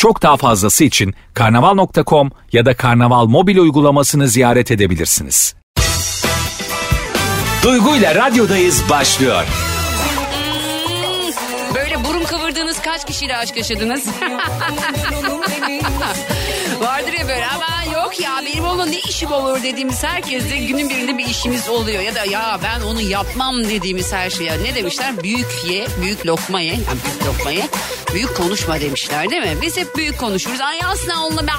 Çok daha fazlası için karnaval.com ya da karnaval mobil uygulamasını ziyaret edebilirsiniz. Duygu ile radyodayız başlıyor. Böyle burun kıvırdığınız kaç kişiyle aşk yaşadınız? ya benim onunla ne işim olur dediğimiz herkesle günün birinde bir işimiz oluyor. Ya da ya ben onu yapmam dediğimiz her şeye. Ne demişler? Büyük ye, büyük lokma ye. Yani büyük lokma ye, büyük konuşma demişler değil mi? Biz hep büyük konuşuruz. Ay asla onunla ben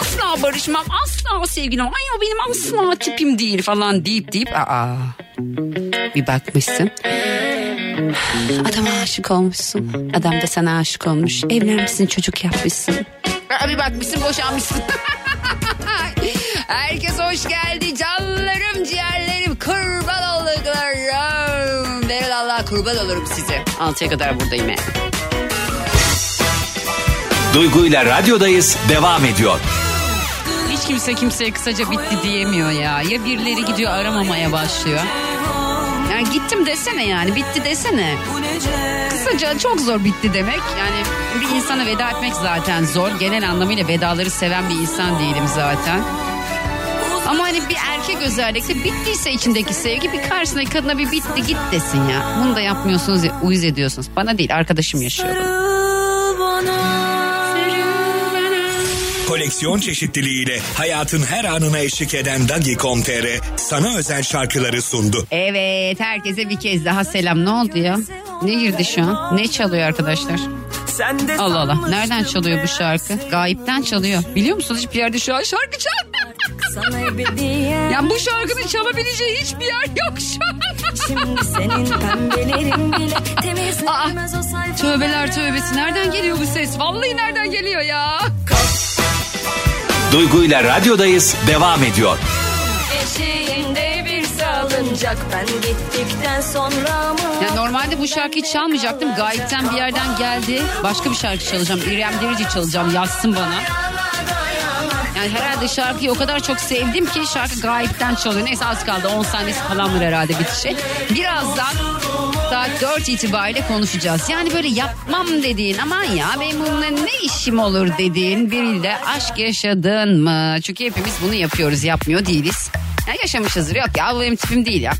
asla barışmam, asla sevgilim. Ay o benim asla tipim değil falan deyip deyip aa bir bakmışsın. Adama aşık olmuşsun. Adam da sana aşık olmuş. Evlenmişsin çocuk yapmışsın. Bir bakmışsın boşanmışsın. Herkes hoş geldi. Canlarım ciğerlerim kurban olduklarım. Verin Allah kurban olurum size. Altıya kadar buradayım yani. Duygu ile radyodayız devam ediyor. Hiç kimse kimseye kısaca bitti diyemiyor ya. Ya birileri gidiyor aramamaya başlıyor. Yani gittim desene yani bitti desene. Kısaca çok zor bitti demek. Yani bir insana veda etmek zaten zor. Genel anlamıyla vedaları seven bir insan değilim zaten. Ama hani bir erkek özellikle bittiyse içindeki sevgi bir karşısındaki kadına bir bitti git desin ya. Bunu da yapmıyorsunuz ya uyuz ediyorsunuz. Bana değil arkadaşım yaşıyor bunu. Koleksiyon çeşitliliğiyle hayatın her anına eşlik eden Dagi.com.tr sana özel şarkıları sundu. Evet herkese bir kez daha selam. Ne oldu ya? Ne girdi şu an? Ne çalıyor arkadaşlar? Allah Allah. Nereden çalıyor bu şarkı? Gayipten çalıyor. Biliyor musunuz hiçbir yerde şu an şarkı çalmıyor. Ya bu şarkının çalabileceği hiçbir yer yok şu an. Şimdi senin pembelerin bile Aa, temizlenmez o sayfa. tövbeler tövbesi. Nereden geliyor bu ses? Vallahi nereden geliyor ya? Duygu ile radyodayız devam ediyor. Eşiğinde bir salıncak ben gittikten sonra mı? Ya normalde bu şarkıyı çalmayacaktım. Gayipten bir yerden geldi. Başka bir şarkı çalacağım. İrem Derici çalacağım. Yazsın bana. Yani herhalde şarkıyı o kadar çok sevdim ki şarkı gayipten çalıyor. Neyse az kaldı 10 saniyesi falandır herhalde bitecek. Birazdan saat 4 itibariyle konuşacağız. Yani böyle yapmam dediğin aman ya benim bununla ne işim olur dediğin biriyle aşk yaşadın mı? Çünkü hepimiz bunu yapıyoruz yapmıyor değiliz. Ya yaşamışızdır yok ya bu benim tipim değil ya.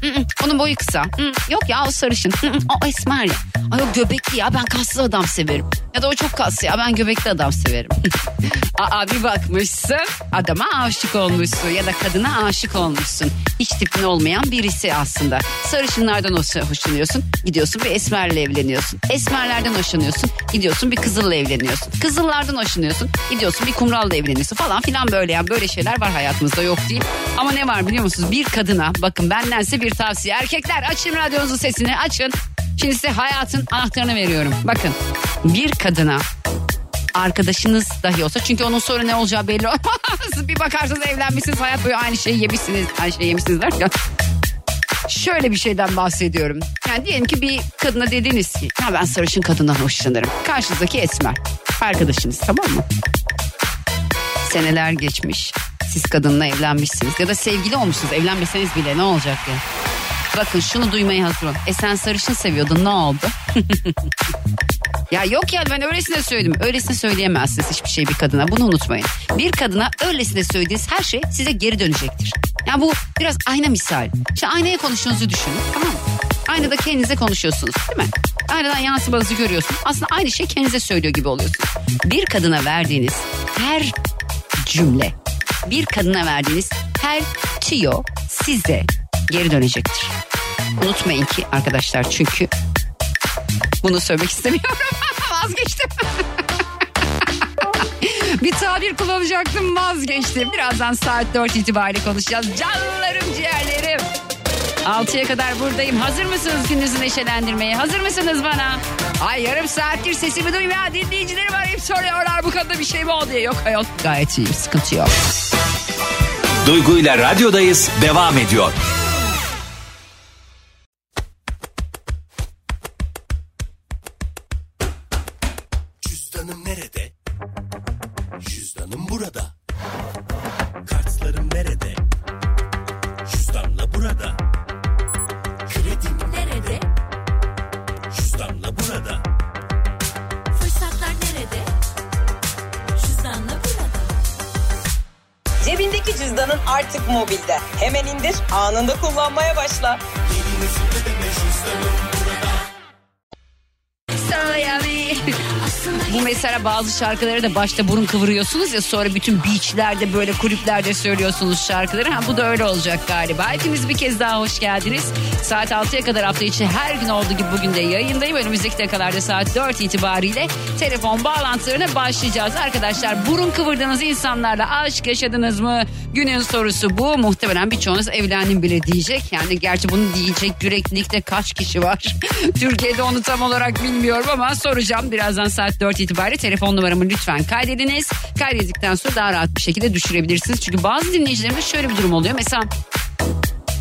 Onun boyu kısa. Yok ya o sarışın. O esmer. Ay o göbekli ya ben kaslı adam severim. Ya da o çok kaslı ya ben göbekli adam severim. Aa bir bakmışsın adama aşık olmuşsun ya da kadına aşık olmuşsun. Hiç tipin olmayan birisi aslında. Sarışınlardan hoş- hoşlanıyorsun gidiyorsun bir esmerle evleniyorsun. Esmerlerden hoşlanıyorsun gidiyorsun bir kızılla evleniyorsun. Kızıllardan hoşlanıyorsun gidiyorsun bir kumralla evleniyorsun falan filan böyle yani böyle şeyler var hayatımızda yok değil. Ama ne var biliyor musunuz bir kadına bakın benden size bir tavsiye erkekler açın radyonuzun sesini açın. Şimdi size hayatın anahtarını veriyorum. Bakın bir kadına arkadaşınız dahi olsa çünkü onun sonra ne olacağı belli olmaz. bir bakarsınız evlenmişsiniz hayat boyu aynı şeyi yemişsiniz. Aynı şeyi yemişsiniz derken. Şöyle bir şeyden bahsediyorum. Yani diyelim ki bir kadına dediniz ki ya ben sarışın kadından hoşlanırım. Karşınızdaki esmer. Arkadaşınız tamam mı? Seneler geçmiş. Siz kadınla evlenmişsiniz ya da sevgili olmuşsunuz. Evlenmeseniz bile ne olacak ya? Bakın şunu duymaya hazır olun. E sen sarışın seviyordun ne oldu? Ya yok yani ben öylesine söyledim. Öylesine söyleyemezsiniz hiçbir şey bir kadına. Bunu unutmayın. Bir kadına öylesine söylediğiniz her şey size geri dönecektir. Yani bu biraz ayna misal. İşte aynaya konuştuğunuzu düşünün tamam mı? Aynada kendinize konuşuyorsunuz değil mi? Aynadan yansımanızı görüyorsunuz. Aslında aynı şey kendinize söylüyor gibi oluyorsunuz. Bir kadına verdiğiniz her cümle, bir kadına verdiğiniz her tüyo size geri dönecektir. Unutmayın ki arkadaşlar çünkü bunu söylemek istemiyorum. Vazgeçtim. bir tabir kullanacaktım vazgeçtim. Birazdan saat 4 itibariyle konuşacağız. Canlarım ciğerlerim. 6'ya kadar buradayım. Hazır mısınız gününüzü neşelendirmeye? Hazır mısınız bana? Ay yarım saattir sesimi duymayan dinleyicilerim arayıp soruyorlar bu kadına bir şey mi oldu diye. Yok hayat gayet iyiyim sıkıntı yok. Duygu ile radyodayız devam ediyor. Bazı şarkıları da başta burun kıvırıyorsunuz ya sonra bütün beachlerde böyle kulüplerde söylüyorsunuz şarkıları. Ha, bu da öyle olacak galiba. Hepiniz bir kez daha hoş geldiniz. Saat 6'ya kadar hafta içi her gün olduğu gibi bugün de yayındayım. Önümüzdeki dakikalarda saat 4 itibariyle telefon bağlantılarına başlayacağız. Arkadaşlar burun kıvırdığınız insanlarla aşk yaşadınız mı? Günün sorusu bu. Muhtemelen birçoğunuz evlendim bile diyecek. Yani gerçi bunu diyecek yüreklilikte kaç kişi var? Türkiye'de onu tam olarak bilmiyorum ama soracağım. Birazdan saat 4 itibariyle telefon numaramı lütfen kaydediniz. Kaydettikten sonra daha rahat bir şekilde düşürebilirsiniz. Çünkü bazı dinleyicilerimde şöyle bir durum oluyor. Mesela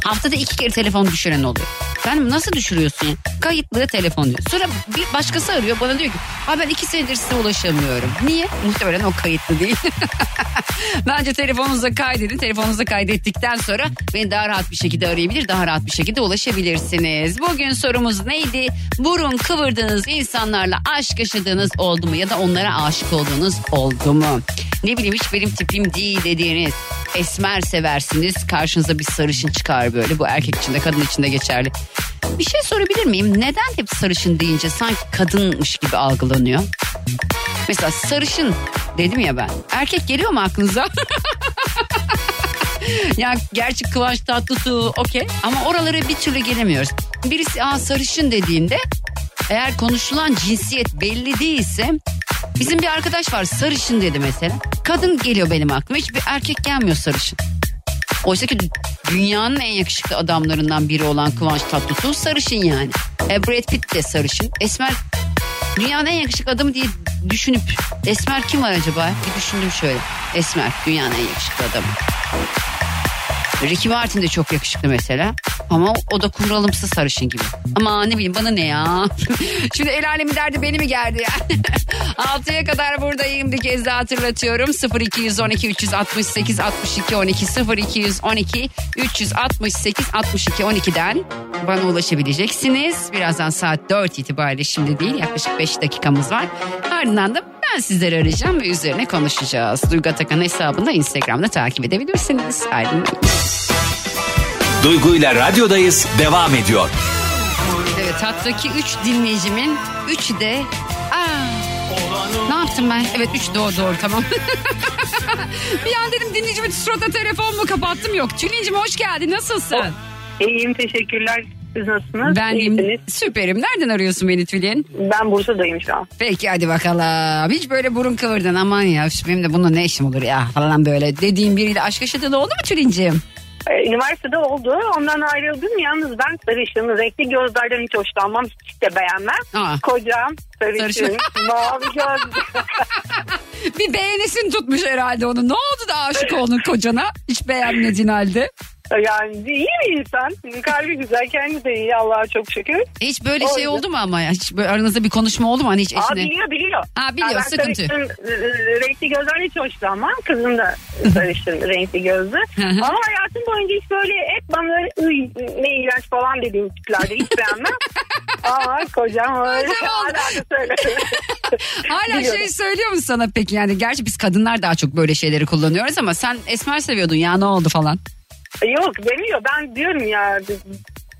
Haftada iki kere telefon düşüren oluyor. Ben nasıl düşürüyorsun? Kayıtlı telefon diyor. Sonra bir başkası arıyor bana diyor ki Aa ben iki senedir size ulaşamıyorum. Niye? Muhtemelen o kayıtlı değil. Bence telefonunuza kaydedin. Telefonunuza kaydettikten sonra beni daha rahat bir şekilde arayabilir, daha rahat bir şekilde ulaşabilirsiniz. Bugün sorumuz neydi? Burun kıvırdığınız insanlarla aşk yaşadığınız oldu mu? Ya da onlara aşık olduğunuz oldu mu? Ne bileyim hiç benim tipim değil dediğiniz esmer seversiniz. Karşınıza bir sarışın çıkar böyle. Bu erkek için de kadın için de geçerli. Bir şey sorabilir miyim? Neden hep sarışın deyince sanki kadınmış gibi algılanıyor? Mesela sarışın dedim ya ben. Erkek geliyor mu aklınıza? ya gerçi Kıvanç Tatlıtuğ okey ama oralara bir türlü gelemiyoruz. Birisi aa sarışın dediğinde eğer konuşulan cinsiyet belli değilse bizim bir arkadaş var sarışın dedi mesela. Kadın geliyor benim aklıma hiçbir erkek gelmiyor sarışın. Oysa ki dünyanın en yakışıklı adamlarından biri olan Kıvanç Tatlıtuğ sarışın yani. E, Brad Pitt de sarışın. Esmer dünyanın en yakışıklı adamı diye düşünüp Esmer kim var acaba? Bir düşündüm şöyle. Esmer dünyanın en yakışıklı adamı. Ricky Martin de çok yakışıklı mesela. Ama o da kumralımsı sarışın gibi. Ama ne bileyim bana ne ya. Şimdi el alemin derdi beni mi geldi ya? 6'ya kadar buradayım bir kez daha hatırlatıyorum. 0212 368 62 12 0212 368 62 12'den bana ulaşabileceksiniz. Birazdan saat 4 itibariyle şimdi değil yaklaşık 5 dakikamız var. Ardından da ben sizleri arayacağım ve üzerine konuşacağız. Duygu Atakan hesabında Instagram'da takip edebilirsiniz. Ayrılmayın. Duygu ile radyodayız devam ediyor. Evet hattaki 3 dinleyicimin 3'ü de aa, ne yaptım ben? Evet 3 doğru doğru tamam. bir an dedim dinleyicimin suratına telefon mu kapattım yok. Tülin'cim hoş geldin nasılsın? İyiyim teşekkürler. Siz nasılsınız? Ben İyisiniz. Süperim. Nereden arıyorsun beni Tülin? Ben Bursa'dayım şu an. Peki hadi bakalım. Hiç böyle burun kıvırdın aman ya benim de bununla ne işim olur ya falan böyle dediğim biriyle aşk yaşadığın oldu mu Tülin'cim? Ee, üniversitede oldu. Ondan ayrıldım. Yalnız ben sarışın, renkli gözlerden hiç hoşlanmam. Hiç de beğenmem. Aa. Kocam sarışın, mavi göz. Bir beğenesin tutmuş herhalde onu. Ne oldu da aşık oldun kocana? Hiç beğenmediğin halde. Yani iyi bir insan. Kalbi güzel, kendi de iyi Allah'a çok şükür. Hiç böyle O şey oldu mu ama ya? Hiç böyle aranızda bir konuşma oldu mu hani hiç Aa, eşine? biliyor biliyor. Ha, biliyor, ben sıkıntı. sarışın, e, renkli gözler hiç hoşlanmam. Kızım da sarışın, renkli gözlü. Ama hayatım boyunca hiç böyle hep bana "Iy, ne iğrenç falan dediğim tiplerde hiç beğenmem. Ama kocam öyle. Hala. Hala şey söylüyor mu sana peki yani? Gerçi biz kadınlar daha çok böyle şeyleri kullanıyoruz ama sen esmer seviyordun ya ne oldu falan. Yok demiyor. Ben diyorum ya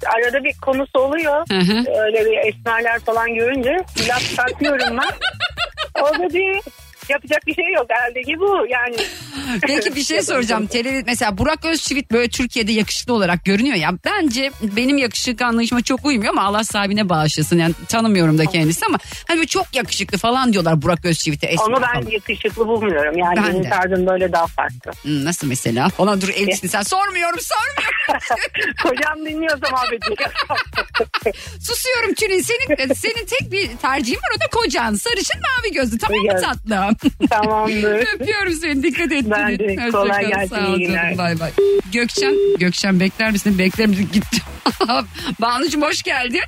arada bir konusu oluyor. Hı hı. Öyle bir esmerler falan görünce laf takıyorum ben. O da diyor yapacak bir şey yok herhalde ki bu yani. Peki bir şey soracağım. Tele, mesela Burak Özçivit böyle Türkiye'de yakışıklı olarak görünüyor ya. Bence benim yakışık anlayışıma çok uymuyor ama Allah sahibine bağışlasın. Yani tanımıyorum da kendisi ama hani böyle çok yakışıklı falan diyorlar Burak Özçivit'e. Onu ben falan. yakışıklı bulmuyorum. Yani Ben benim de. tarzım böyle daha farklı. Hmm, nasıl mesela? Falan dur evlisin sen. Sormuyorum sormuyorum. Kocam dinliyorsa mahvedecek. Susuyorum Tülin. Senin, senin tek bir tercihin var o da kocan. Sarışın mavi gözlü tamam mı tatlım? Tamam. Tamamdır. Öpüyorum seni dikkat et. Ben de. Hoşça Kolay kal, gelsin, sağ ol iyi canım, günler. Bay bay. Gökçen, Gökçen bekler misin? Bekler misin? Gitti. Banucuğum hoş geldin.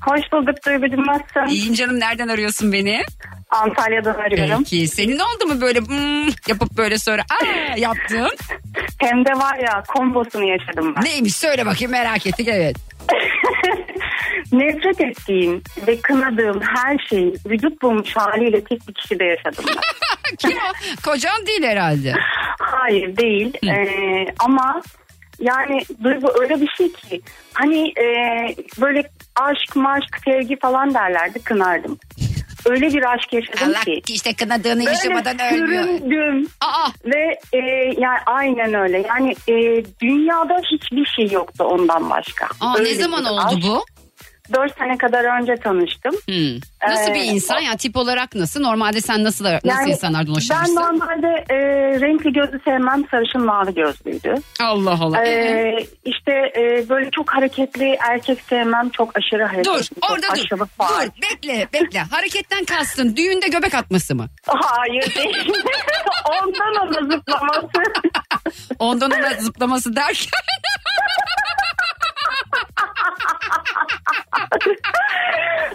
Hoş bulduk Duygucuğum nasılsın? İyiyim canım nereden arıyorsun beni? Antalya'dan arıyorum. Peki senin oldu mu böyle hmm, yapıp böyle sonra aa yaptın? Hem de var ya kombosunu yaşadım ben. Neymiş söyle bakayım merak ettik evet. Nefret ettiğim ve kınadığım her şeyi vücut bulmuş haliyle tek bir kişide yaşadım ben. Kim o? Kocan değil herhalde. Hayır değil Ee, ama yani duygu öyle bir şey ki hani e, böyle aşk maşk sevgi falan derlerdi kınardım. Öyle bir aşk yaşadım Allah ki. işte kınadığını yaşamadan ölmüyor. süründüm Aa ve e, yani aynen öyle yani e, dünyada hiçbir şey yoktu ondan başka. Aa, Öyle ne zaman bir oldu aşk. bu? Dört sene kadar önce tanıştım. Hmm. Nasıl bir Ee, insan ya tip olarak nasıl? Normalde sen nasıl nasıl Yani insanlardan Ben hoşlanırsın? normalde e, renkli gözlü sevmem sarışın mavi gözlüydü. Allah Allah. Ee? Ee, işte e, böyle çok hareketli erkek sevmem çok aşırı hareketli. Dur orada dur. faal. Dur bekle bekle. Hareketten kastın düğünde göbek atması mı? Hayır değil. Ondan ona zıplaması. Ondan ona zıplaması derken.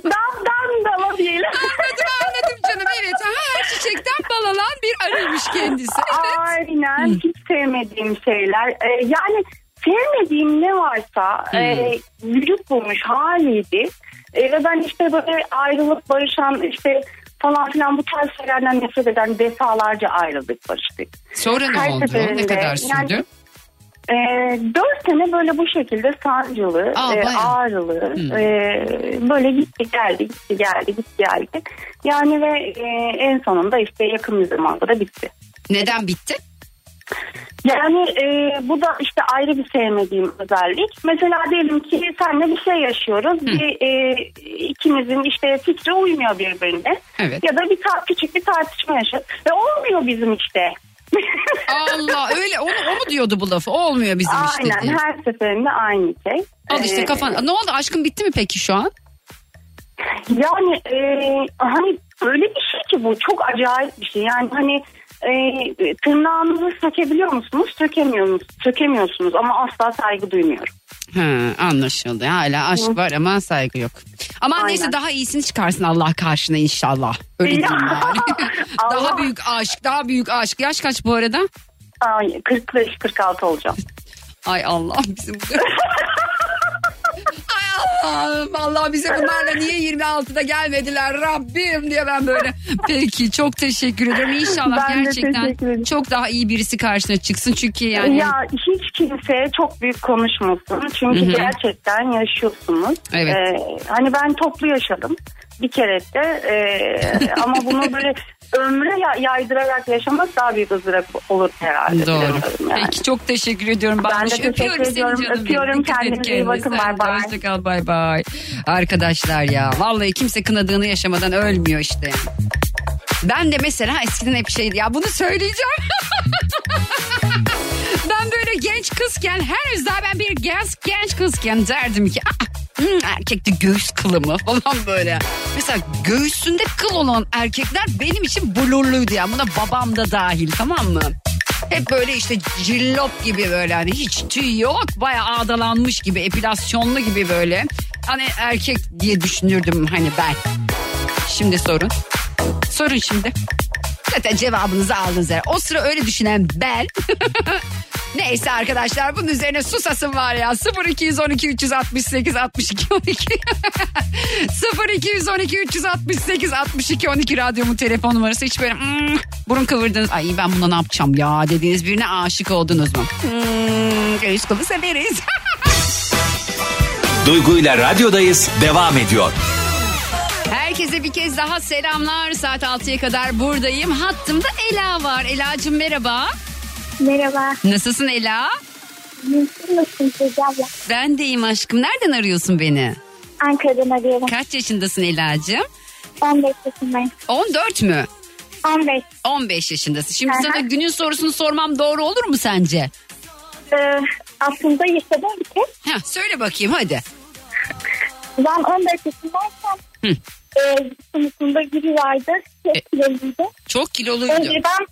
Damdan dala diyelim. anladım anladım canım evet. Ha, her çiçekten bal alan bir arıymış kendisi. Evet. Aynen hiç sevmediğim şeyler. Ee, yani sevmediğim ne varsa Hmm. e, vücut bulmuş haliydi. E, ve ben işte böyle ayrılıp barışan işte falan filan bu tarz şeylerden nefret eden defalarca ayrıldık barıştık. Sonra ne Her oldu? Ne kadar sürdü? yani- E, dört sene böyle bu şekilde sancılı, Aa, e, bayağı. ağrılı, Hmm. e, böyle gitti geldi, gitti geldi, gitti geldi. Yani ve e, en sonunda işte yakın bir zamanda da bitti. Neden bitti? Yani e, bu da işte ayrı bir sevmediğim özellik. Mesela diyelim ki senle bir şey yaşıyoruz. Bir, e, ikimizin işte fikri uymuyor birbirine. Evet. Ya da bir ta- küçük bir tartışma yaşıyoruz. Ve olmuyor bizim işte. Allah öyle onu, o mu diyordu bu lafı? Olmuyor bizim işte Aynen diye. her seferinde aynı şey. Al işte Ee, kafan. Ne oldu aşkın bitti mi peki şu an? Yani e, hani öyle bir şey ki bu çok acayip bir şey. Yani hani e, tırnağınızı sökebiliyor musunuz? Sökemiyor musunuz? Sökemiyorsunuz ama asla saygı duymuyorum. Ha, anlaşıldı. Hala aşk var ama saygı yok. Ama Aynen. neyse daha iyisini çıkarsın Allah karşına inşallah. Öyle diyeyim bari. daha büyük aşk, daha büyük aşk. Yaş kaç bu arada? Ay, 45-46 olacağım. Ay Allah bizim Allah'ım Allah bize bunlarla niye 26'da gelmediler Rabbim diye ben böyle. Peki çok teşekkür ederim. İnşallah Ben gerçekten çok daha iyi birisi karşına çıksın. Çünkü yani Ya hiç kimse çok büyük konuşmasın. Çünkü Hı hı. gerçekten yaşıyorsunuz. Evet. Ee, hani ben toplu yaşadım bir kere de Ee, ama bunu böyle ömre ya- yaydırarak yaşamak daha büyük ızdırap olur herhalde. Doğru. Yani. Peki çok teşekkür ediyorum. Ben de Banuş. teşekkür Öpüyorum seni ediyorum. canım benim. Öpüyorum. Kendinize iyi bakın. Bay de bay. Hoşça kal bay bay. Arkadaşlar ya vallahi kimse kınadığını yaşamadan ölmüyor işte. Ben de mesela eskiden hep şeydi ya bunu söyleyeceğim. ben böyle genç kızken henüz daha ben bir genç genç kızken derdim ki "Aa, hmm, erkekte göğüs kılı mı falan böyle. Mesela göğsünde kıl olan erkekler benim için blurluydu ya. Buna babam da dahil tamam mı? Hep böyle işte cillop gibi böyle hani hiç tüy yok bayağı ağdalanmış gibi epilasyonlu gibi böyle. Hani erkek diye düşünürdüm hani ben. Şimdi sorun. Sorun şimdi. Zaten cevabınızı aldınız. Yani. O sıra öyle düşünen ben. Neyse arkadaşlar bunun üzerine susasım var ya 0212 368 62 12 0212 368 62 12 radyomun telefon numarası hiç böyle "Hmm, burun kıvırdınız ay ben buna ne yapacağım ya dediğiniz birine aşık oldunuz mu? Hmm, göğüs kılı severiz. Duygu ile radyodayız devam ediyor. Herkese bir kez daha selamlar. Saat 6'ya kadar buradayım. Hattımda Ela var. Ela'cığım merhaba. Merhaba. Nasılsın Ela? Müsün Teyze abla? Ben de iyiyim aşkım. Nereden arıyorsun beni? Ankara'dan arıyorum. Kaç yaşındasın Ela'cığım? 15 yaşındayım. 14 mü? 15. 15 yaşındasın. Şimdi hı. sana günün sorusunu sormam doğru olur mu sence? Ee, aslında yaşadığım bir kez. Heh, söyle bakayım hadi. Ben 14 yaşındayken Hı. e, sınıfında biri vardı. E- Çok kiloluydu. Çok kiloluydu. Önceden Hı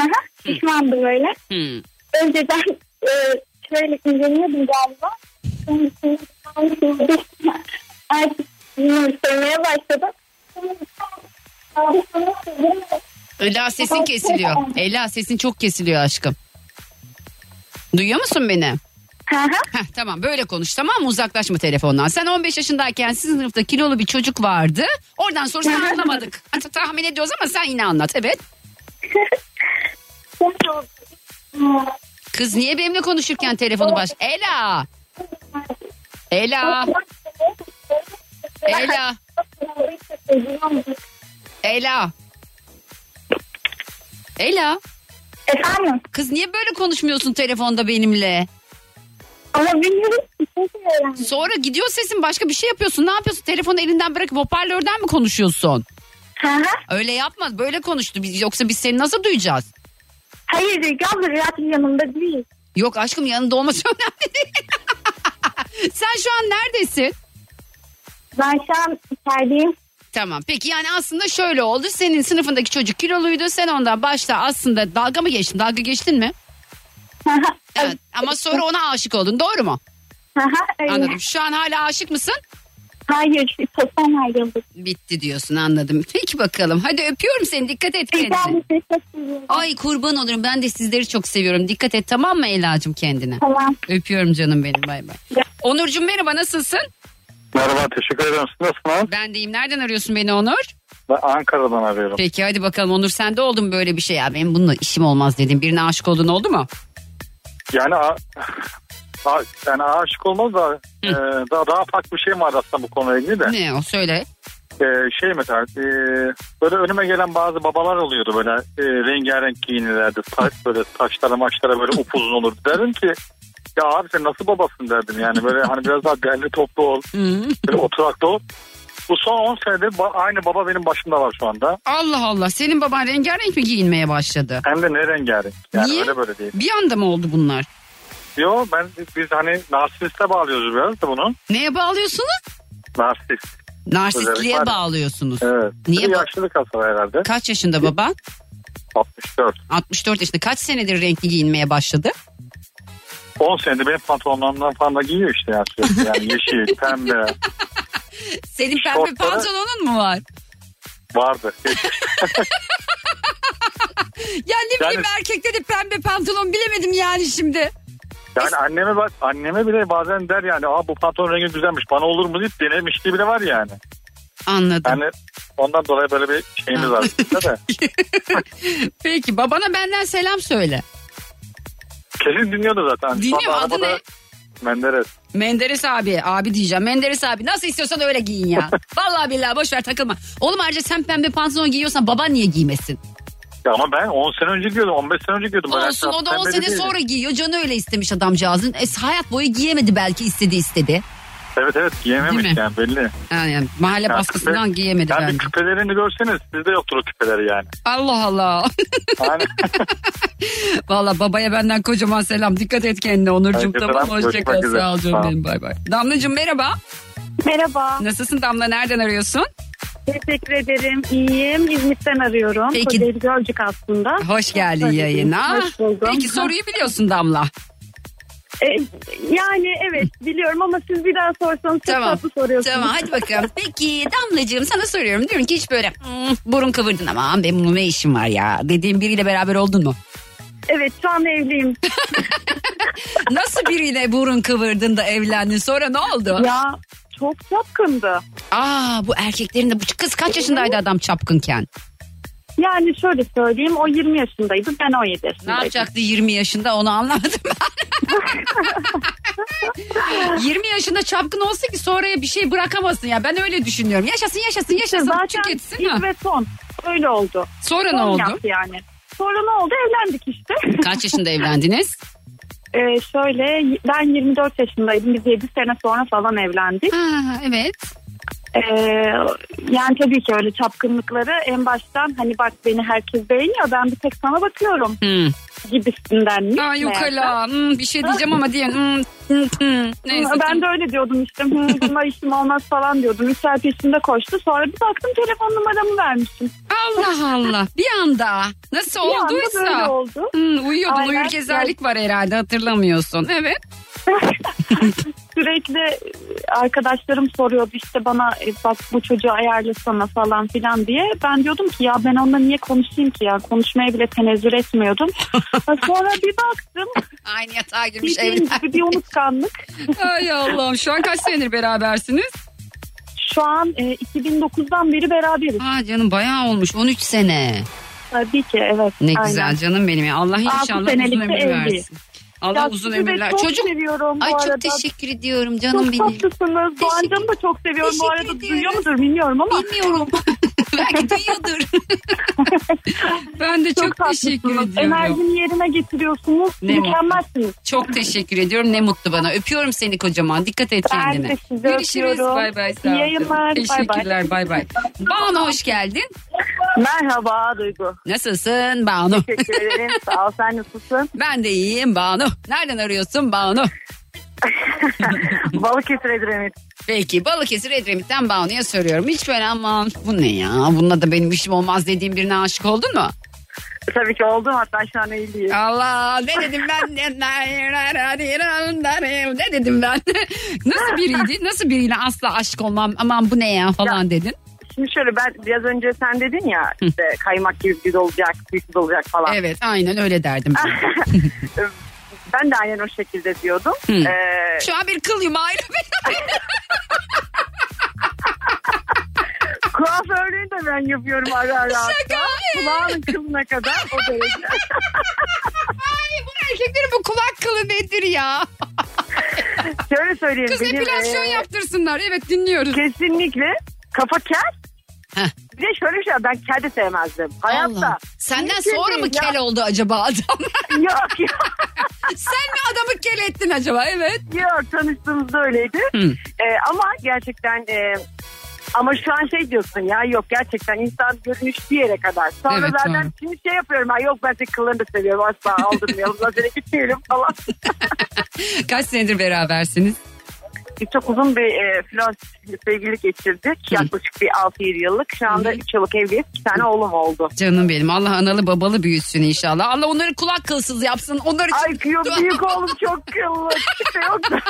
hı, şişmandı böyle. Hmm. Önceden e, şöyle inceliyordum galiba. Artık bilmiyorum, sevmeye başladım. Ela sesin kesiliyor. Ela sesin çok kesiliyor aşkım. Duyuyor musun beni? Heh, tamam böyle konuş tamam mı uzaklaşma telefondan. Sen 15 yaşındayken sizin sınıfta kilolu bir çocuk vardı. Oradan sonrasını anlamadık. Hatta tahmin ediyoruz ama sen yine anlat evet. Kız niye benimle konuşurken telefonu baş... Ela! Ela! Ela! Ela! Ela! Efendim? Kız niye böyle konuşmuyorsun telefonda benimle? Ama bilmiyorum. Sonra gidiyor sesin başka bir şey yapıyorsun. Ne yapıyorsun? Telefonu elinden bırakıp hoparlörden mi konuşuyorsun? Öyle yapma. Böyle konuştu. Biz, yoksa biz seni nasıl duyacağız? Hayır Rüzgar abla Rüyat'ın yanında değil. Yok aşkım yanında olması önemli değil. Sen şu an neredesin? Ben şu an içerideyim. Tamam peki yani aslında şöyle oldu. Senin sınıfındaki çocuk kiloluydu. Sen ondan başta aslında dalga mı geçtin? Dalga geçtin mi? evet ama sonra ona aşık oldun doğru mu? Anladım. Şu an hala aşık mısın? Hayır, çoktan ayrıldık. Bitti diyorsun anladım. Peki bakalım. Hadi öpüyorum seni. Dikkat et kendine. Ay kurban olurum. Ben de sizleri çok seviyorum. Dikkat et tamam mı Ela'cığım kendine? Tamam. Öpüyorum canım benim. Bay bay. Onurcuğum merhaba nasılsın? Merhaba teşekkür ederim. Siz nasılsınız? Ben deyim. Nereden arıyorsun beni Onur? Ben Ankara'dan arıyorum. Peki hadi bakalım Onur sende oldu mu böyle bir şey ya? Benim bununla işim olmaz dedim. Birine aşık oldun oldu mu? Yani yani aşık olmaz da e, daha, daha farklı bir şey var aslında bu konuyla ilgili de. Ne o söyle. E, şey mesela e, böyle önüme gelen bazı babalar oluyordu böyle e, rengarenk giyinirlerdi. Ta, böyle saçlara maçlara böyle upuzun olurdu. Derdim ki ya abi sen nasıl babasın derdim yani böyle hani biraz daha derli toplu ol. böyle oturaklı ol. Bu son 10 senedir ba- aynı baba benim başımda var şu anda. Allah Allah senin baban rengarenk mi giyinmeye başladı? Hem de ne rengarenk. Yani Niye? öyle böyle değil. Bir anda mı oldu bunlar? Yo ben biz hani narsiste bağlıyoruz biraz da bunu. Neye bağlıyorsunuz? Narsist. Narsistliğe Özellik var. bağlıyorsunuz. Evet. Niye Bir bu- yaşlılık hastalığı herhalde. Kaç yaşında baban? 64. 64 yaşında. Kaç senedir renkli giyinmeye başladı? 10 senedir benim pantolonlarımdan falan da giyiyor işte yani sürekli. Yani yeşil, pembe Senin pembe Şortları- pantolonun mu var? vardı. Ya ne bileyim erkekte de pembe pantolon bilemedim yani şimdi. Yani anneme bak anneme bile bazen der yani aa bu pantolon rengi güzelmiş bana olur mu deyip denemişliği bile var yani. Anladım. Yani ondan dolayı böyle bir şeyimiz var de. Peki babana benden selam söyle. Kesin dinliyordu zaten. Dinliyor, anda adı ne? Menderes. Menderes abi. Abi diyeceğim. Menderes abi. Nasıl istiyorsan öyle giyin ya. Vallahi billahi boş ver takılma. Oğlum ayrıca sen pembe pantolon giyiyorsan baban niye giymesin? Ya ama ben 10 sene önce giyiyordum 15 sene önce giyiyordum. Ben Olsun o da 10 pembe sene değilim. sonra giyiyor. Canı öyle istemiş adamcağızın. E, hayat boyu giyemedi belki istedi istedi. Evet evet giyememiş Değil mi? yani belli. Yani, yani mahalle Yani baskısından küpe- giyemedi yani bence. küpelerini görseniz sizde yoktur o küpeleri yani. Allah Allah. Yani Valla babaya benden kocaman selam. Dikkat et kendine Onurcuğum. Herkese Tamam hoşçakal. Sağ ol canım benim. Bay bay. Damlacığım merhaba. Merhaba. Nasılsın Damla? Nereden arıyorsun? Teşekkür ederim. İyiyim. İzmit'ten arıyorum. Peki. Kocaeli Gölcük aslında. Hoş geldin Hoş yayına. Hoş buldum. Peki soruyu biliyorsun Damla. E, yani evet biliyorum ama siz bir daha sorsanız çok Tamam. tatlı soruyorsunuz. Tamam hadi bakalım. Peki Damlacığım sana soruyorum. Diyorum ki hiç böyle "Hmm, burun kıvırdın ama benim bununla ne işim var ya dediğim biriyle beraber oldun mu? Evet şu an evliyim. Nasıl biriyle burun kıvırdın da evlendin sonra ne oldu? Ya çok çapkındı. Aa bu erkeklerin de bu kız kaç yaşındaydı adam çapkınken? Yani şöyle söyleyeyim o 20 yaşındaydı ben 17 Ne yaşındaydım. yapacaktı 20 yaşında onu anlamadım ben. 20 yaşında çapkın olsa ki sonraya bir şey bırakamasın ya ben öyle düşünüyorum. Yaşasın yaşasın yaşasın Zaten tüketsin ha. ve son öyle oldu. Sonra ne Son oldu? yaptı yani. Sonra ne oldu evlendik işte. Kaç yaşında evlendiniz? Ee, şöyle ben 24 yaşındaydım biz 7 sene sonra falan evlendik. Ha, evet. Ee, yani tabii ki öyle çapkınlıkları en baştan hani bak beni herkes beğeniyor ben bir tek sana bakıyorum Hmm. gibisindenmiş. Ay meğerse. ukala hmm, bir şey diyeceğim ama diye. Hmm, hmm, hmm. Neyse. Ben de öyle diyordum işte Hı, buna işim olmaz falan diyordum. Üç saat peşinde koştu sonra bir baktım telefon numaramı vermişsin. Allah Allah bir anda nasıl Bir anda olduysa. böyle oldu. Hmm, uyuyordun Aynen. uyur gezerlik var herhalde hatırlamıyorsun. Evet. Sürekli e, arkadaşlarım soruyordu işte bana e, bak bu çocuğu ayarlasana falan filan diye. Ben diyordum ki ya ben onunla niye konuşayım ki ya konuşmaya bile tenezzül etmiyordum. Sonra bir baktım Aynı yatağa girmiş evlen. gibi bir unutkanlık. Ay Allah'ım şu an kaç senedir berabersiniz? Şu an e, 2009'dan beri beraberiz. Aa canım bayağı olmuş 13 sene. Tabii ki evet. Ne aynen. güzel canım benim ya. Allah inşallah uzun ömür versin. Allah Ya uzun ömürler. çok Çocuk seviyorum bu Ay çok arada. teşekkür ediyorum canım Çok benim. tatlısınız. Doğancan'ı da çok seviyorum. Bu Teşekkür arada ediyoruz. duyuyor mudur bilmiyorum ama. Bilmiyorum. Belki duyuyordur. ben de çok, teşekkür tatlısınız. ediyorum. Enerjini yerine getiriyorsunuz. Ne Mükemmelsiniz. Çok teşekkür ediyorum. Ne mutlu bana. Öpüyorum seni kocaman. Dikkat et Ben kendine. de sizi Görüşürüz. öpüyorum. Bay bay. İyi yayınlar. Teşekkürler. Bay bay. Banu hoş geldin. Merhaba Duygu. Nasılsın Banu? Teşekkür ederim. Sağ ol sen nasılsın? Ben de iyiyim Banu. Nereden arıyorsun Banu? Balıkesir Edremit. Peki Balıkesir Edremit'ten Banu'ya soruyorum. Hiç böyle aman bu ne ya bununla da benim işim olmaz dediğim birine aşık oldun mu? Tabii ki oldum hatta şu an evliyim. Allah ne dedim ben? ne dedim ben? Nasıl biriydi? Nasıl biriyle asla aşık olmam aman bu ne ya falan dedin? Şimdi şöyle ben biraz önce sen dedin ya işte kaymak gibi bir olacak, büyük olacak falan. Evet aynen öyle derdim. ben de aynen o şekilde diyordum. Hı. Ee, Şu an bir kıl yumağıyla kuaförlüğünü de ben yapıyorum ara ara. Şaka. Kulağının kılına kadar o derece. Ay bu erkeklerin bu kulak kılı nedir ya? Şöyle söyleyeyim. Kız benim, epilasyon e, yaptırsınlar. Evet dinliyoruz. Kesinlikle. Kafa kel. Heh. Bir de şöyle bir şey ben kel de sevmezdim. Hayatta. Allah. Senden Mümkün sonra mı değil ya. kel oldu acaba adam? Yok yok. Sen mi adamı kel ettin acaba? Evet. Yok tanıştığımızda öyleydi. Hı. Ee, ama gerçekten e, ama şu an şey diyorsun ya yok gerçekten insan görünüş bir yere kadar. Sonra Evet, zaten doğru. şimdi şey yapıyorum ha yok ben senin kıllarını da seviyorum asla aldırmayalım. Zaten gitmeyelim falan. Kaç senedir berabersiniz? Biz çok uzun bir e, flört sevgililik geçirdik. Yaklaşık bir 6-7 yıllık. Şu anda 3 yıllık evliyiz. Bir tane oğlum oldu. Canım benim. Allah analı babalı büyütsün inşallah. Allah onları kulak kılsız yapsın. Onlar için... Ay yok büyük oğlum çok kıllı. Kimse yok.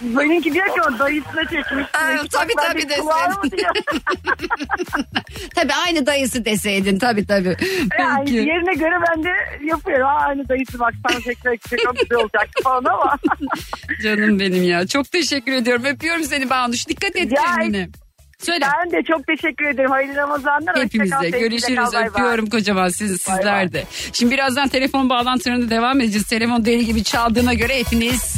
Benimki diyor ki o dayısına çekmiş. Aa, tabii, tabii de desin. kulağımı diyor. tabii aynı dayısı deseydin. Tabii tabii. Yani Peki. yerine göre ben de yapıyorum. Ha, aynı dayısı bak sana tekrar çok güzel olacak falan ama. Canım benim ya. Çok teşekkür ediyorum. Öpüyorum seni Banuş. Dikkat et Ya, kendine. Söyle. Ben de çok teşekkür ederim. Hayırlı Ramazanlar. Kal, Hepimize sevgiyle görüşürüz. kal. Öpüyorum kocaman siz, sizler de. Şimdi birazdan telefon bağlantılarına devam edeceğiz. Telefon deli gibi çaldığına göre hepiniz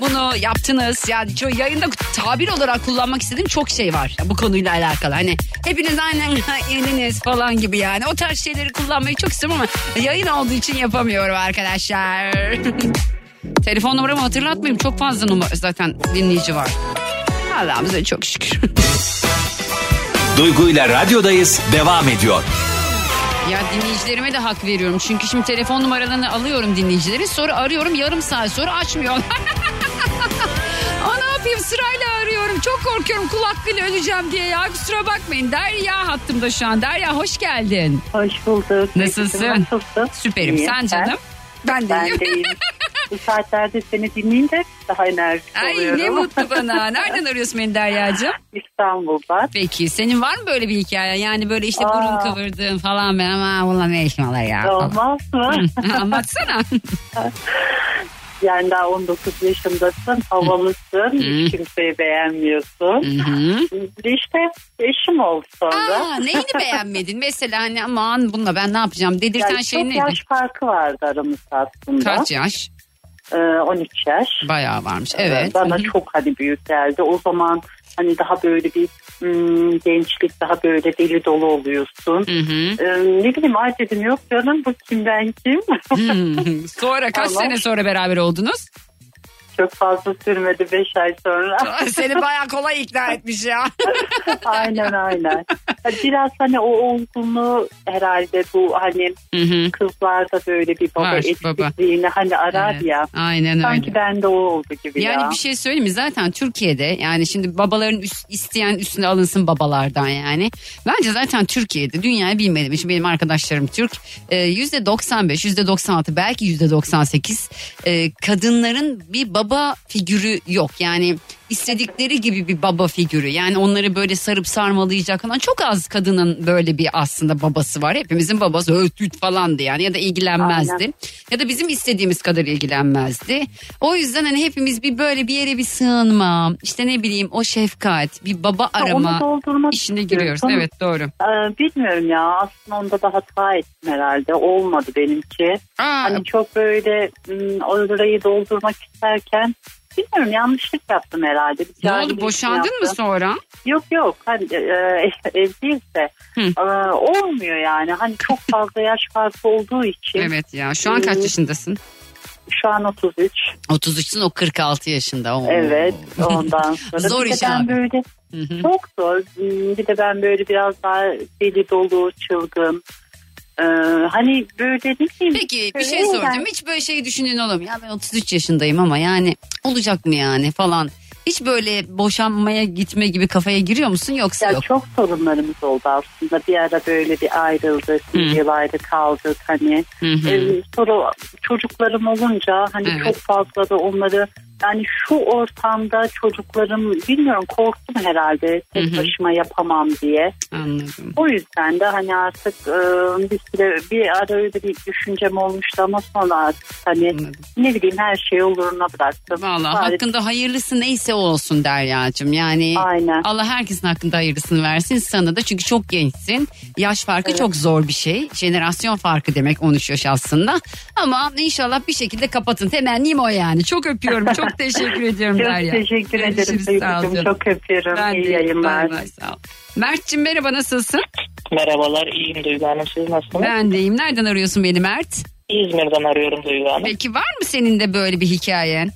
bunu yaptınız. Yani çok yayında tabir olarak kullanmak istediğim çok şey var bu konuyla alakalı. Hani hepiniz aynen yeniniz falan gibi yani. O tarz şeyleri kullanmayı çok istiyorum ama yayın olduğu için yapamıyorum arkadaşlar. Telefon numaramı hatırlatmayayım. Çok fazla numara zaten dinleyici var. Allah'ımıza çok şükür. Duygu ile radyodayız devam ediyor. Ya dinleyicilerime de hak veriyorum. Çünkü şimdi telefon numaralarını alıyorum dinleyicileri. Sonra arıyorum yarım saat sonra açmıyorlar. Aa, ne yapayım sırayla arıyorum. Çok korkuyorum kulaklığıyla öleceğim diye ya. Kusura bakmayın. Derya hattımda şu an. Derya hoş geldin. Hoş bulduk. Nasılsın? Nasılsın? Süperim. İyiyim. Sen canım? Ben de Ben de iyiyim. Bu saatlerde seni dinleyince daha enerjik Ay oluyorum. ne mutlu bana. Nereden arıyorsun beni Derya'cığım? İstanbul'dan. Peki senin var mı böyle bir hikaye? Yani böyle işte burun Aa. kıvırdığın falan ben ama bununla ne işim olur ya? falan. Olmaz mı? Anlatsana. yani daha 19 yaşındasın, havalısın, hiç kimseyi beğenmiyorsun. İşte eşim oldu sonra. Aa, neyini beğenmedin? Mesela hani aman bununla ben ne yapacağım dedirten Yani şey çok neydi? yaş farkı vardı aramızda aslında. Kaç yaş? Ee, 13 yaş. Bayağı varmış. Evet. Bana Hı hı. çok hani büyük geldi. O zaman hani daha böyle bir hmm, gençlik daha böyle deli dolu oluyorsun. Ee, ne bileyim ay dedim yok canım bu kimden kim? Hmm. Sonra kaç Tamam. sene sonra beraber oldunuz? Çok fazla sürmedi 5 ay sonra. Seni bayağı kolay ikna etmiş ya. aynen aynen. Biraz hani o olgunluğu herhalde bu hani kızlarda böyle bir baba Var, baba. eksikliğini hani arar Evet, ya. aynen öyle. Sanki bende o oldu gibi Yani ya. bir şey söyleyeyim mi? Zaten Türkiye'de yani şimdi babaların üst, isteyen üstüne alınsın babalardan yani. Bence zaten Türkiye'de dünyayı bilmedim. Şimdi benim arkadaşlarım Türk. Ee, Yüzde 95, yüzde 96 belki yüzde 98 e, kadınların bir baba figürü yok. Yani istedikleri gibi bir baba figürü. Yani onları böyle sarıp sarmalayacak falan çok az kadının böyle bir aslında babası var. Hepimizin babası ötüt falandı yani ya da ilgilenmezdi. Aynen. Ya da bizim istediğimiz kadar ilgilenmezdi. O yüzden hani hepimiz bir böyle bir yere bir sığınma, işte ne bileyim o şefkat, bir baba arama işine giriyoruz. Onu- Evet doğru. Ee, bilmiyorum ya aslında onda da hata ettim herhalde olmadı benimki. Hani çok böyle orayı doldurmak isterken bilmiyorum yanlışlık yaptım herhalde. Bir Ne oldu boşandın mı sonra? Yok yok hani e, ev değilse e, olmuyor yani hani çok fazla yaş farkı olduğu için. Evet ya şu an kaç Ee, yaşındasın? Şu an 33. 33'sün o 46 yaşında. Oo. Evet ondan sonra. Zor iş abi. böyle çok zor. Hmm, Bir de ben böyle biraz daha deli dolu, çılgın. Ee, hani böyle ne bileyim. Peki bir şey soracağım. Hiç böyle şeyi düşündüğün olur mu? Ya ben 33 yaşındayım ama yani olacak mı yani falan. Hiç böyle boşanmaya gitme gibi kafaya giriyor musun yoksa Ya yok? çok sorunlarımız oldu aslında. Bir ara böyle bir ayrıldık, bir yıl ayrı kaldık hani. Hı. Ee, sonra çocuklarım olunca hani Evet. çok fazla da onları yani şu ortamda çocuklarım bilmiyorum korktum herhalde tek başıma yapamam diye. Anladım. O yüzden de hani artık e, bir süre bir ara öyle bir düşüncem olmuştu ama sonra artık hani ne bileyim her şeyi oluruna bıraktım. Valla Bari- hakkında hayırlısı neyse o olsun Derya'cığım. Yani Allah herkesin hakkında hayırlısını versin sana da çünkü çok gençsin. Yaş farkı çok zor bir şey. Jenerasyon farkı demek 13 yaş aslında. Ama inşallah bir şekilde kapatın. Temennim o yani. Çok öpüyorum. Çok teşekkür ediyorum Çok Derya. teşekkür ederim Görüşürüz, sağ Duygucuğum. canım. Çok öpüyorum. Ben İyi de. yayınlar. Bay, sağ ol. Mert'cim merhaba nasılsın? Merhabalar iyiyim Duygu Hanım siz nasılsınız? Ben deyim. Nereden arıyorsun beni Mert? İzmir'den arıyorum Duygu Hanım. Peki var mı senin de böyle bir hikayen?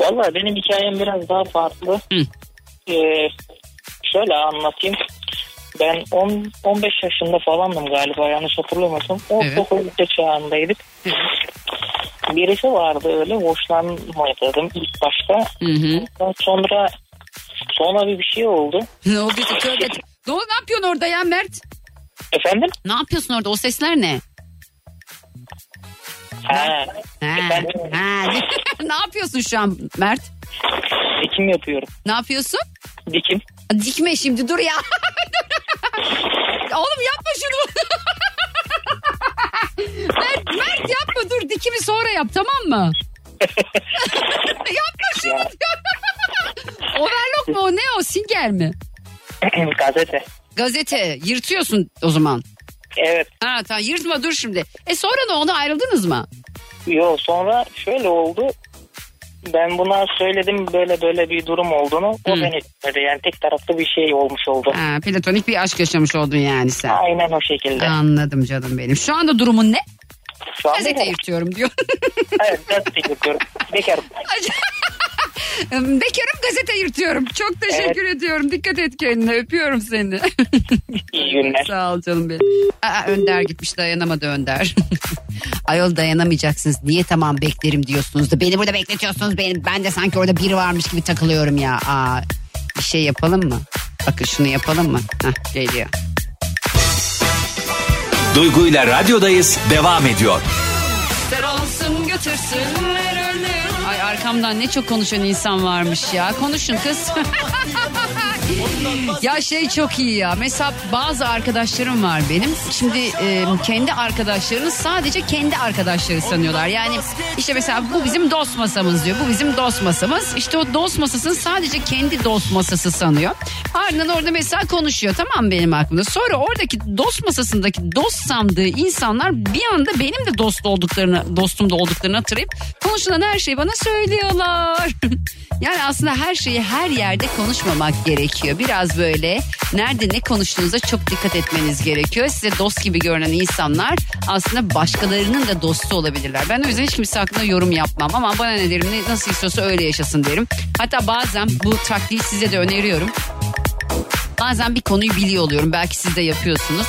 Valla benim hikayem biraz daha farklı. Ee, şöyle anlatayım. Ben 10 15 yaşında falandım galiba yanlış hatırlamıyorsam. Ortaokul lise çağındaydık. Birisi vardı öyle hoşlanmadım ilk başta. Sonra sonra bir bir şey oldu. Ne oldu? Tövbe. Ne oldu? Ne yapıyorsun orada ya Mert? Efendim? Ne yapıyorsun orada? O sesler ne? Ha. Ha. ha. ne yapıyorsun şu an Mert? Dikim yapıyorum. Ne yapıyorsun? Dikim. Dikme şimdi dur ya. Oğlum yapma şunu. Mert, Mert yapma dur dikimi sonra yap tamam mı? yapma şunu. Overlock mu o ne o Singer mi? Gazete. Gazete yırtıyorsun o zaman. Evet. Ha tamam yırtma dur şimdi. E sonra ne oldu ayrıldınız mı? Yo sonra şöyle oldu. Ben buna söyledim böyle böyle bir durum olduğunu. O beni dinledi. Yani tek taraflı bir şey olmuş oldu. Ha, platonik bir aşk yaşamış oldun yani sen. Aynen o şekilde. Anladım canım benim. Şu anda durumun ne? Şu an Gazete yırtıyorum diyor. evet gazete yırtıyorum. Bekarım. Bekarım gazete yırtıyorum. Çok teşekkür ediyorum. Dikkat et kendine. Öpüyorum seni. İyi günler. Sağ ol canım benim. Aa, Önder gitmiş dayanamadı Önder. Ayol dayanamayacaksınız. Niye tamam beklerim diyorsunuz da beni burada bekletiyorsunuz. Benim, ben de sanki orada biri varmış gibi takılıyorum ya. Aa, bir şey yapalım mı? Bakın şunu yapalım mı? Hah, geliyor. Duygu ile radyodayız devam ediyor. Ser olsun. Ay arkamdan ne çok konuşan insan varmış ya. Konuşun kız. ya şey çok iyi ya. Mesela bazı arkadaşlarım var benim. Şimdi e, kendi arkadaşlarını sadece kendi arkadaşları sanıyorlar. Yani işte mesela bu bizim dost masamız diyor. Bu bizim dost masamız. İşte o dost masasını sadece kendi dost masası sanıyor. Ardından orada mesela konuşuyor tamam benim aklımda. Sonra oradaki dost masasındaki dost sandığı insanlar bir anda benim de dost olduklarını, dostum da olduklarını hatırlayıp konuşulan her şeyi bana söylüyorlar. Yani aslında her şeyi her yerde konuşmamak gerekiyor. Biraz böyle nerede ne konuştuğunuza çok dikkat etmeniz gerekiyor. Size dost gibi görünen insanlar aslında başkalarının da dostu olabilirler. Ben o yüzden hiç kimse hakkında yorum yapmam ama bana ne derim nasıl istiyorsa öyle yaşasın derim. Hatta bazen bu taktiği size de öneriyorum. Bazen bir konuyu biliyor oluyorum. Belki siz de yapıyorsunuz.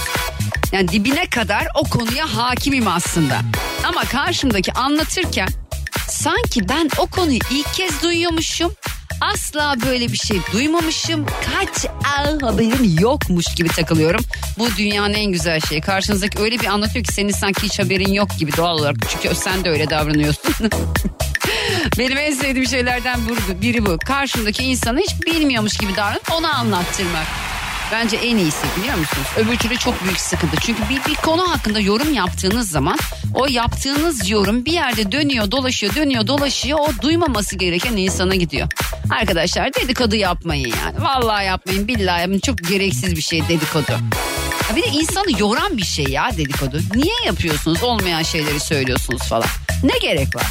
Yani dibine kadar o konuya hakimim aslında. Ama karşımdaki anlatırken sanki ben o konuyu ilk kez duyuyormuşum. Asla böyle bir şey duymamışım. Kaç al haberim yokmuş gibi takılıyorum. Bu dünyanın en güzel şeyi. Karşınızdaki öyle bir anlatıyor ki senin sanki hiç haberin yok gibi doğal olarak. Çünkü sen de öyle davranıyorsun. Benim en sevdiğim şeylerden biri bu. Karşımdaki insanı hiç bilmiyormuş gibi davranıp ona anlattırmak. Bence en iyisi biliyor musunuz? Öbür türlü çok büyük sıkıntı. Çünkü bir, bir konu hakkında yorum yaptığınız zaman o yaptığınız yorum bir yerde dönüyor dolaşıyor dönüyor dolaşıyor o duymaması gereken insana gidiyor. Arkadaşlar dedikodu yapmayın yani. Vallahi yapmayın billahi yapmayın. Çok gereksiz bir şey dedikodu. Ya Bir de insanı yoran bir şey ya dedikodu. Niye yapıyorsunuz olmayan şeyleri söylüyorsunuz falan. Ne gerek var?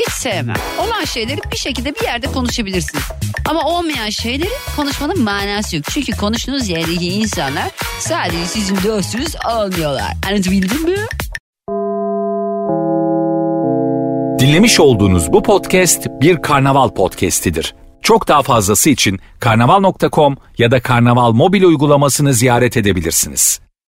Hiç sevmem. Olan şeyleri bir şekilde bir yerde konuşabilirsiniz. Ama olmayan şeyleri konuşmanın manası yok. Çünkü konuştuğunuz yerdeki insanlar sadece sizin dostunuz olmuyorlar. Anlatabildim mi? Dinlemiş olduğunuz bu podcast bir karnaval podcastidir. Çok daha fazlası için karnaval.com ya da karnaval mobil uygulamasını ziyaret edebilirsiniz.